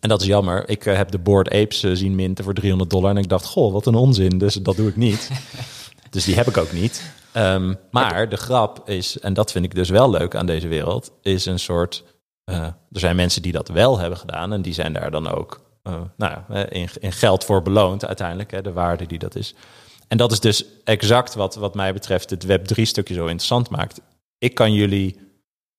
En dat is jammer. Ik eh, heb de Board Apes eh, zien minten voor 300 dollar. En ik dacht, goh, wat een onzin. Dus dat doe ik niet. dus die heb ik ook niet. Ehm, maar de grap is, en dat vind ik dus wel leuk aan deze wereld, is een soort. er zijn mensen die dat wel hebben gedaan. En die zijn daar dan ook nou, ja, eh, in, in geld voor beloond uiteindelijk. Hè, de waarde die dat is. En dat is dus exact wat, wat mij betreft het Web3-stukje zo interessant maakt. Ik kan jullie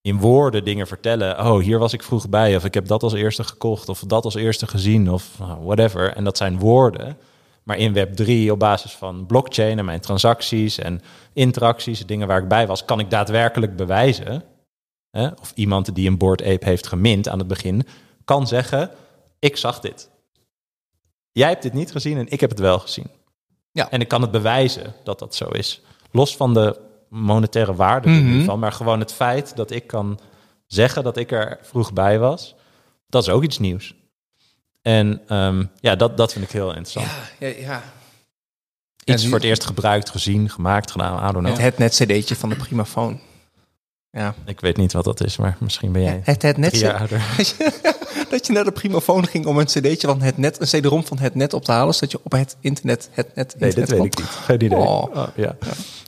in woorden dingen vertellen. Oh, hier was ik vroeg bij. Of ik heb dat als eerste gekocht. Of dat als eerste gezien. Of nou, whatever. En dat zijn woorden. Maar in Web3 op basis van blockchain en mijn transacties en interacties, dingen waar ik bij was, kan ik daadwerkelijk bewijzen. Hè, of iemand die een Board Ape heeft gemint aan het begin, kan zeggen: Ik zag dit. Jij hebt dit niet gezien en ik heb het wel gezien. Ja. En ik kan het bewijzen dat dat zo is. Los van de monetaire waarde Mhm. ervan, maar gewoon het feit dat ik kan zeggen dat ik er vroeg bij was, dat is ook iets nieuws. En ehm, ja, dat, dat vind ik heel interessant. Ja, ja. Iets Ja, voor het eerst gebruikt, gezien, gemaakt, gedaan. I don't know. Het, het net cd'tje van de Primafoon. Ja. Ik weet niet wat dat is, maar misschien ben jij Het, het net drie jaar ouder. dat je naar de Primafoon ging om een cd'tje van het net, een cd-rom van het net op te halen, zodat je op het internet het net Nee, internet dit weet ik niet. Geen idee. Oh. Oh, ja,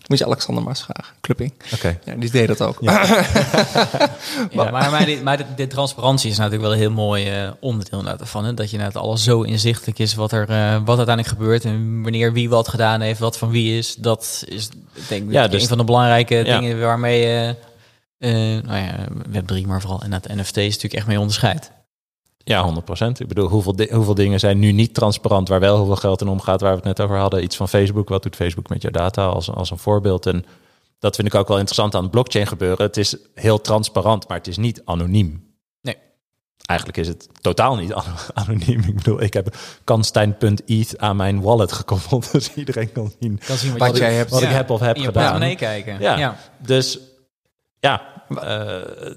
Moet je Alexander maar eens vragen. Clubbing. oké. Ja, die deed dat ook. Ja, maar, maar, dit, maar dit, dit transparantie is natuurlijk wel een heel mooi eh, onderdeel inderdaad ervan. Hè? Dat je net alles zo inzichtelijk is wat er eh, wat uiteindelijk gebeurt en wanneer wie wat gedaan heeft, wat van wie is. Dat is denk ik Ja, ja, dus- een van de belangrijke Ja. dingen waarmee je, eh, nou ja, Web3, maar vooral en het NFT is natuurlijk echt mee onderscheidt. Ja, 100% Ik bedoel, hoeveel, di- hoeveel dingen zijn nu niet transparant, waar wel hoeveel geld in omgaat, waar we het net over hadden. Iets van Facebook, wat doet Facebook met jouw data als, als een voorbeeld. En dat vind ik ook wel interessant aan het blockchain gebeuren. Het is heel transparant, maar het is niet anoniem. Nee. Eigenlijk is het totaal niet ano- anoniem. Ik bedoel, ik heb kanstein.eth aan mijn wallet gekoppeld, dus iedereen kan zien Kan zien wat, Wat je jij hebt- wat ik heb of heb in je gedaan. portemonnee kijken. Ja. Ja. Dus ja, eh,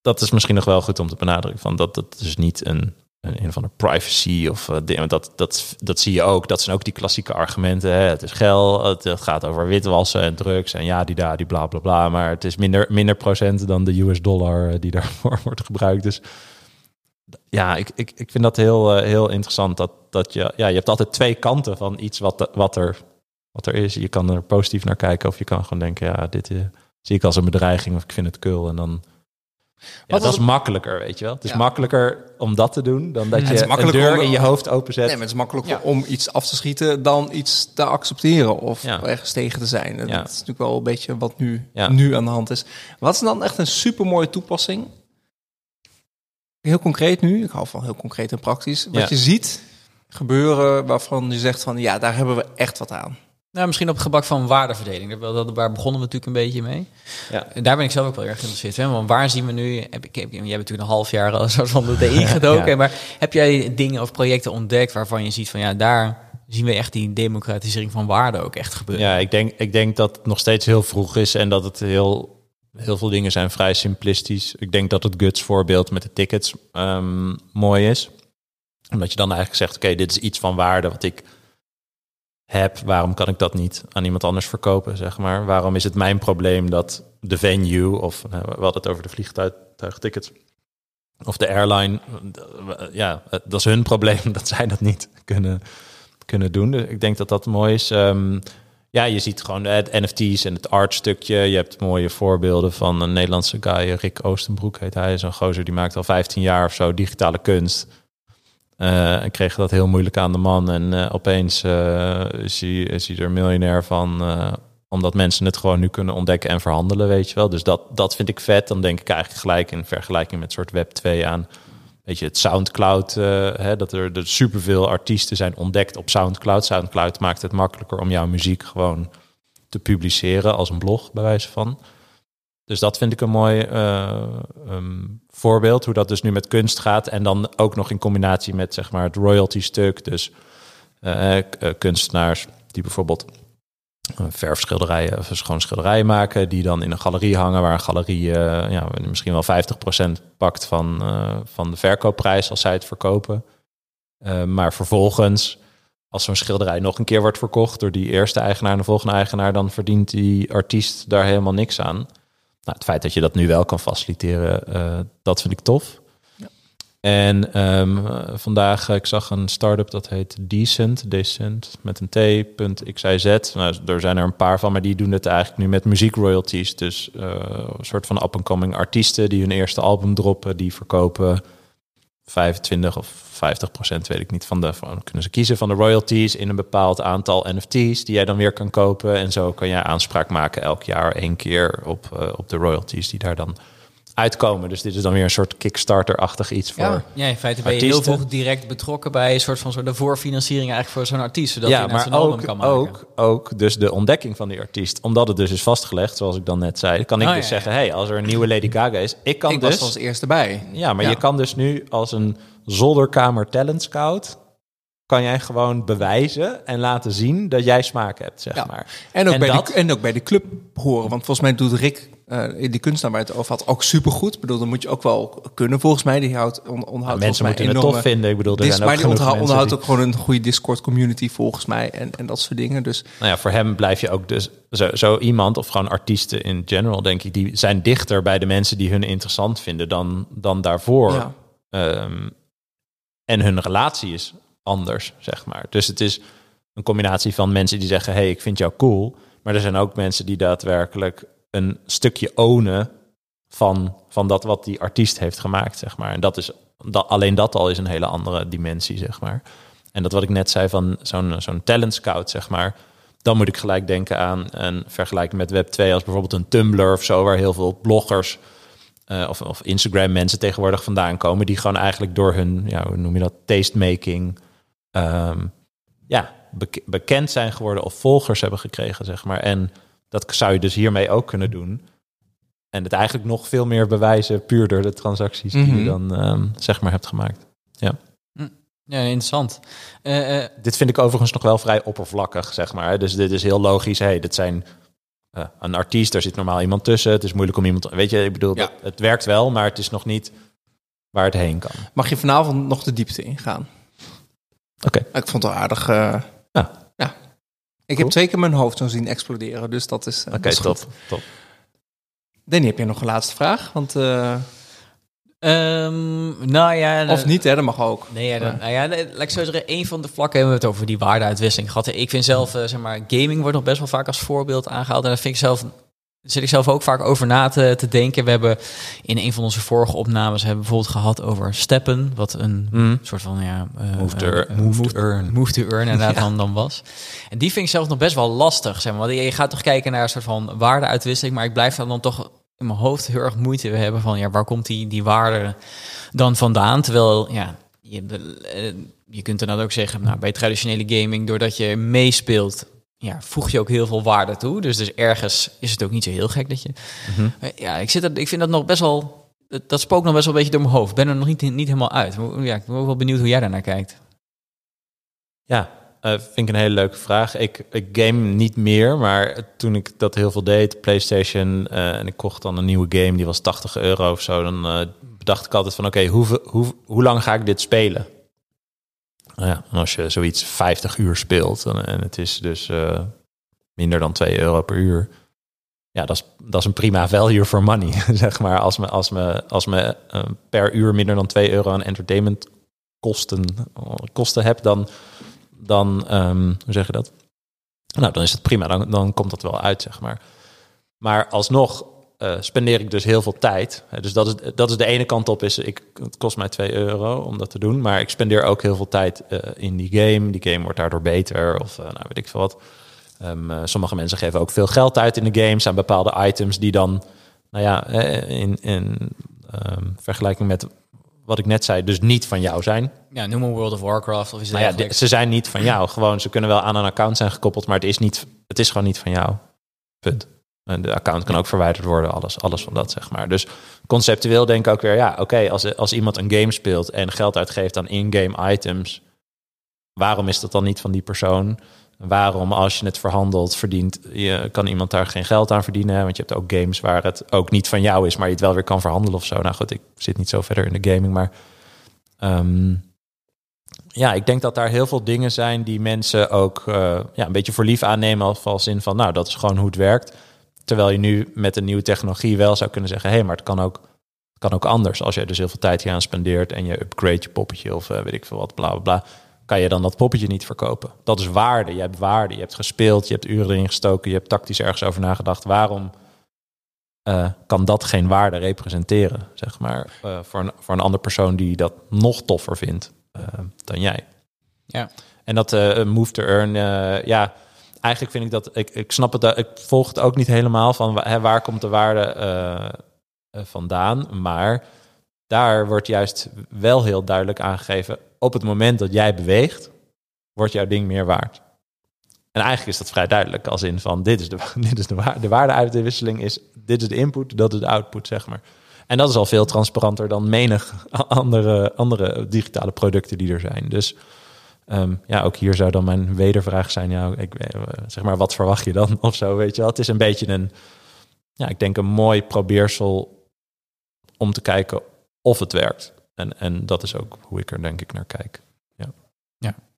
dat is misschien nog wel goed om te benadrukken. Van dat het dus niet een een, een of privacy of dingen. Dat, dat, dat zie je ook. Dat zijn ook die klassieke argumenten. Hè. Het is geld, het, het, gaat over witwassen en drugs en ja, die daar, die bla bla bla. Maar het is minder, minder procent dan de US dollar uh, die daarvoor wordt gebruikt. Dus ja, ik, ik, ik vind dat heel, heel interessant. Dat, dat je, ja, je hebt altijd twee kanten van iets wat, wat, er, wat er is. Je kan er positief naar kijken of je kan gewoon denken, ja, dit zie ik als een bedreiging of ik vind het kul. En dan ja, dat is makkelijker, weet je wel. Het is makkelijker om dat te doen dan dat je een deur in je hoofd openzet. Nee, maar het is makkelijker om iets af te schieten dan iets te accepteren of ergens tegen te zijn. Dat is natuurlijk wel een beetje wat nu, nu aan de hand is. Wat is dan echt een super mooie toepassing? Heel concreet nu, ik hou van heel concreet en praktisch. Wat je ziet gebeuren waarvan je zegt van ja, daar hebben we echt wat aan. Nou, misschien op het gebak van waardeverdeling. Daar begonnen we natuurlijk een beetje mee. Ja. Daar ben ik zelf ook wel erg geïnteresseerd in. Want waar zien we nu... Heb ik, heb, jij hebt natuurlijk een half jaar al soort van de DI gedoken. Maar heb jij dingen of projecten ontdekt waarvan je ziet van... ja, daar zien we echt die democratisering van waarde ook echt gebeuren? Ja, ik denk, ik denk dat het nog steeds heel vroeg is... en dat het heel, heel veel dingen zijn vrij simplistisch. Ik denk dat het Guts voorbeeld met de tickets um, mooi is. Omdat je dan eigenlijk zegt... oké, dit is iets van waarde wat ik heb, waarom kan ik dat niet aan iemand anders verkopen, zeg maar? Waarom is het mijn probleem dat de venue, of uh, we hadden het over de vliegtuigtickets, of de airline, ja, dat is hun probleem dat zij dat niet kunnen, kunnen doen. Dus ik denk dat dat mooi is. Um, ja, je ziet gewoon het NFT's en het art stukje. Je hebt mooie voorbeelden van een Nederlandse guy, Rick Oostenbroek heet hij. Zo'n gozer die maakt al 15 jaar of zo digitale kunst. Uh, en kreeg dat heel moeilijk aan de man. En uh, opeens uh, is, hij, is er miljonair van. omdat mensen het gewoon nu kunnen ontdekken en verhandelen, weet je wel. Dus dat, dat vind ik vet. Dan denk ik eigenlijk gelijk in vergelijking met soort Web 2 aan. Weet je, het Soundcloud. Hè, dat er, er superveel artiesten zijn ontdekt op Soundcloud. Soundcloud maakt het makkelijker om jouw muziek gewoon te publiceren als een blog, bij wijze van. Dus dat vind ik een mooi um, voorbeeld. Hoe dat dus nu met kunst gaat. En dan ook nog in combinatie met zeg maar, het royalty stuk. Dus uh, kunstenaars die bijvoorbeeld verfschilderijen of gewoon schilderijen maken. Die dan in een galerie hangen. Waar een galerie ja, misschien wel 50% pakt van, van de verkoopprijs als zij het verkopen. maar vervolgens als zo'n schilderij nog een keer wordt verkocht door die eerste eigenaar en de volgende eigenaar, dan verdient die artiest daar helemaal niks aan. Nou, het feit dat je dat nu wel kan faciliteren, uh, dat vind ik tof. Ja. En um, vandaag, ik zag een start-up dat heet Decent, Decent, met een T.xyz. Nou, er zijn er een paar van, maar die doen het eigenlijk nu met muziekroyalties. Dus uh, een soort van up-and-coming artiesten die hun eerste album droppen, die verkopen 25 of 50 procent, weet ik niet, van de, kunnen ze kiezen van de royalties in een bepaald aantal NFT's die jij dan weer kan kopen. En zo kan jij aanspraak maken elk jaar één keer op, uh, op de royalties die daar dan uitkomen. Dus dit is dan weer een soort Kickstarter-achtig iets voor. Ja, ja in feite ben je heel vroeg direct betrokken bij een soort van soort de voorfinanciering eigenlijk voor zo'n artiest, zodat ja, hij maar ook, kan maken. Ook, ook dus de ontdekking van die artiest, omdat het dus is vastgelegd, zoals ik dan net zei, kan ik oh, dus ja, zeggen, hey, als er een nieuwe Lady Gaga is, ik kan ik dus was als eerste bij. Ja, maar je kan dus nu als een zolderkamer talent scout kan jij gewoon bewijzen en laten zien dat jij smaak hebt, zeg ja. maar. En ook, en bij dat... en ook bij de club horen. Want volgens mij doet Rick, uh, die kunstenaar waar het over had, ook supergoed. Ik bedoel, dan moet je ook wel kunnen, volgens mij. Die houdt, on, ja, Mensen moeten het tof vinden. Ik bedoel, er zijn ook maar die onderhoudt, ook gewoon een goede Discord-community, volgens mij. En, en dat soort dingen. Dus. Nou ja, voor hem blijf je ook dus zo, zo iemand, of gewoon artiesten in general, denk ik, die zijn dichter bij de mensen die hun interessant vinden dan, dan daarvoor. Ja. Um, en hun relatie is anders, zeg maar. Dus het is een combinatie van mensen die zeggen: hey, ik vind jou cool. Maar er zijn ook mensen die daadwerkelijk een stukje ownen van, van dat wat die artiest heeft gemaakt, zeg maar. En dat is dat, alleen dat al is een hele andere dimensie, zeg maar. En dat wat ik net zei van zo'n zo'n talent scout, zeg maar. Dan moet ik gelijk denken aan een vergelijking met Web 2 als bijvoorbeeld een Tumblr of zo, waar heel veel bloggers uh, of, of Instagram mensen tegenwoordig vandaan komen, die gewoon eigenlijk door hun, ja, hoe noem je dat, tastemaking, um, ja, bekend zijn geworden of volgers hebben gekregen, zeg maar. En dat zou je dus hiermee ook kunnen doen. En het eigenlijk nog veel meer bewijzen, puur door de transacties die mm -hmm. je dan, um, zeg maar, hebt gemaakt. Ja. Hm. Ja, interessant. Uh, uh, dit vind ik overigens nog wel vrij oppervlakkig, zeg maar. Dus dit is heel logisch. Hey, dit zijn uh, een artiest, daar zit normaal iemand tussen. Het is moeilijk om iemand. Weet je, ik bedoel, ja. het, het, werkt wel, maar het is nog niet waar het heen kan. Mag je vanavond nog de diepte ingaan? Oké. Ik vond het wel aardig. eh, Ja. ja. Ik Cool. heb twee keer mijn hoofd zo zien exploderen, dus dat is. eh, Oké, dat is top, goed. top. Danny, heb je nog een laatste vraag? Want, eh, Ehm, nou ja... of niet, hè? Dat mag ook. Nee, ja, dan, nou ja, laat ik zo zeggen, een van de vlakken hebben we het over die waardeuitwisseling gehad. Ik vind zelf, zeg maar, gaming wordt nog best wel vaak als voorbeeld aangehaald. En daar vind ik zelf, zit ik zelf ook vaak over na te, te denken. We hebben in een van onze vorige opnames hebben we bijvoorbeeld gehad over steppen, wat een Mm. soort van, ja... eh, Move to earn- move to earn. Move to earn, inderdaad, dan, dan was. En die vind ik zelf nog best wel lastig, zeg maar. Want je gaat toch kijken naar een soort van waardeuitwisseling, maar ik blijf dan, dan toch in mijn hoofd heel erg moeite hebben van, ja, waar komt die, die waarde dan vandaan? Terwijl, ja, je, je kunt dan ook zeggen, nou, bij traditionele gaming, doordat je meespeelt, ja, voeg je ook heel veel waarde toe. Dus, dus ergens is het ook niet zo heel gek dat je... Mhm. Eh, Ja, ik, zit er, ik vind dat nog best wel... Dat, dat spookt nog best wel een beetje door mijn hoofd. Ik ben er nog niet, niet helemaal uit. Ja, ik ben ook wel benieuwd hoe jij daarnaar kijkt. Ja, eh, vind ik een hele leuke vraag. Ik, ik game niet meer, maar toen ik dat heel veel deed, PlayStation, eh, en ik kocht dan een nieuwe game, die was 80 euro of zo, dan eh, bedacht ik altijd van, oké, hoe, hoe, hoe lang ga ik dit spelen? Ja, als je zoiets 50 uur speelt en, het is dus eh, minder dan 2 euro per uur, ja, dat is, dat is een prima value for money, zeg maar. Als me, als me, als me eh, per uur minder dan 2 euro aan entertainment kosten, kosten heb, dan dan, ehm, hoe zeg je dat? Nou, dan is het prima, dan, dan komt dat wel uit, zeg maar. Maar alsnog eh, spendeer ik dus heel veel tijd. Hè, Dus dat is, dat is de ene kant op, is ik, het kost mij 2 euro om dat te doen. Maar ik spendeer ook heel veel tijd eh, in die game. Die game wordt daardoor beter, of eh, nou weet ik veel wat. Ehm, eh, sommige mensen geven ook veel geld uit in de games aan bepaalde items die dan, nou ja, eh, in, in ehm, vergelijking met wat ik net zei, dus niet van jou zijn. Ja, noem maar World of Warcraft of iets Nou ja, ze zijn niet van jou. Gewoon, ze kunnen wel aan een account zijn gekoppeld, maar het is, niet, het is gewoon niet van jou. Punt. En de account kan ook verwijderd worden, alles, alles van dat, zeg maar. Dus conceptueel denk ik ook weer, ja, oké, als, als iemand een game speelt en geld uitgeeft aan in-game items, waarom is dat dan niet van die persoon? Waarom, als je het verhandelt, verdient, je, kan iemand daar geen geld aan verdienen? Want je hebt ook games waar het ook niet van jou is, maar je het wel weer kan verhandelen of zo. Nou goed, ik zit niet zo verder in de gaming, maar ehm, ja, ik denk dat daar heel veel dingen zijn die mensen ook eh, ja, een beetje voor lief aannemen. Als, als in van, nou, dat is gewoon hoe het werkt. Terwijl je nu met een nieuwe technologie wel zou kunnen zeggen... hé, hey, maar het kan ook, het kan ook anders. Als jij dus heel veel tijd hier aan spendeert... en je upgrade je poppetje of eh, weet ik veel wat, bla, bla, bla... kan je dan dat poppetje niet verkopen. Dat is waarde. Je hebt waarde. Je hebt gespeeld, je hebt uren erin gestoken... je hebt tactisch ergens over nagedacht. Waarom eh, kan dat geen waarde representeren, zeg maar... eh, voor, een, voor een andere persoon die dat nog toffer vindt dan jij. Ja. En dat move to earn, ja, eigenlijk vind ik dat, ik, ik snap het, ik volg het ook niet helemaal van hè, waar komt de waarde eh, vandaan, maar daar wordt juist wel heel duidelijk aangegeven, op het moment dat jij beweegt, wordt jouw ding meer waard. En eigenlijk is dat vrij duidelijk, als in van dit is de, dit is de, waarde, de waardeuitwisseling is, dit is de input, dat is de output, zeg maar. En dat is al veel transparanter dan menig andere, andere digitale producten die er zijn. Dus Ehm, ja, ook hier zou dan mijn wedervraag zijn. Ja, ik, eh, zeg maar, wat verwacht je dan of zo, weet je wel? Het is een beetje een, ja, ik denk een mooi probeersel om te kijken of het werkt. En, en dat is ook hoe ik er denk ik naar kijk.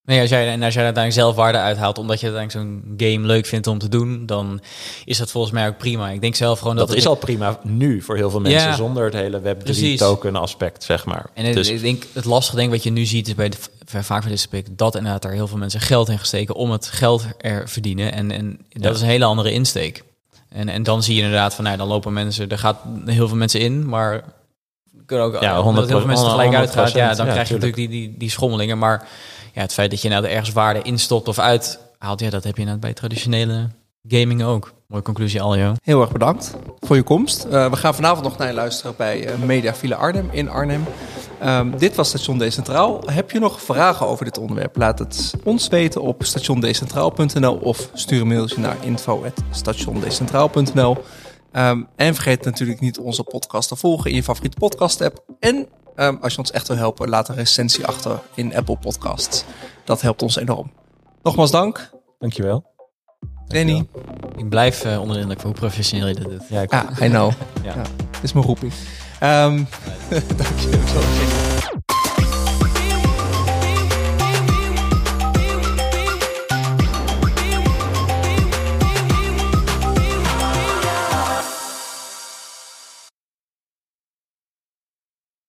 Nee, als jij, en als jij uiteindelijk zelf waarde uithaalt, omdat je uiteindelijk zo'n game leuk vindt om te doen, dan is dat volgens mij ook prima. Ik denk zelf gewoon dat, Dat is al prima nu voor heel veel mensen, Ja, zonder het hele Web3 precies. token aspect, zeg maar. En het, dus, ik denk, het lastige denk wat je nu ziet is bij de, vaak bij dit dat inderdaad er heel veel mensen geld in gesteken om het geld er verdienen. En, en dat Ja. is een hele andere insteek. En, en dan zie je inderdaad van, nou, dan lopen mensen, er gaat heel veel mensen in, maar kunnen ook Ja, omdat 100 heel veel mensen tegelijk 100%, uitgaan. Ja, dan ja, krijg je tuurlijk. natuurlijk die, die, die schommelingen. Maar ja, het feit dat je nou er ergens waarde instopt of uithaalt, ja, dat heb je inderdaad bij traditionele gaming ook. Mooie conclusie, Aljo. Heel erg bedankt voor je komst. Eh, we gaan vanavond nog naar je luisteren bij eh, Media Villa Arnhem in Arnhem. Ehm, dit was Station Decentraal. Heb je nog vragen over dit onderwerp? Laat het ons weten op stationdecentraal.nl of stuur een mailtje naar info.stationdecentraal.nl. Ehm, en vergeet natuurlijk niet onze podcast te volgen in je favoriete podcast app. En ehm, als je ons echt wil helpen, laat een recensie achter in Apple Podcasts. Dat helpt ons enorm. Nogmaals dank. dankjewel. Danny. Ik blijf eh onder de indruk van hoe professioneel je dit doet. Ja, ik, Ah, I know. Ja. Ja, dit is mijn roeping. Ehm, Dank je wel.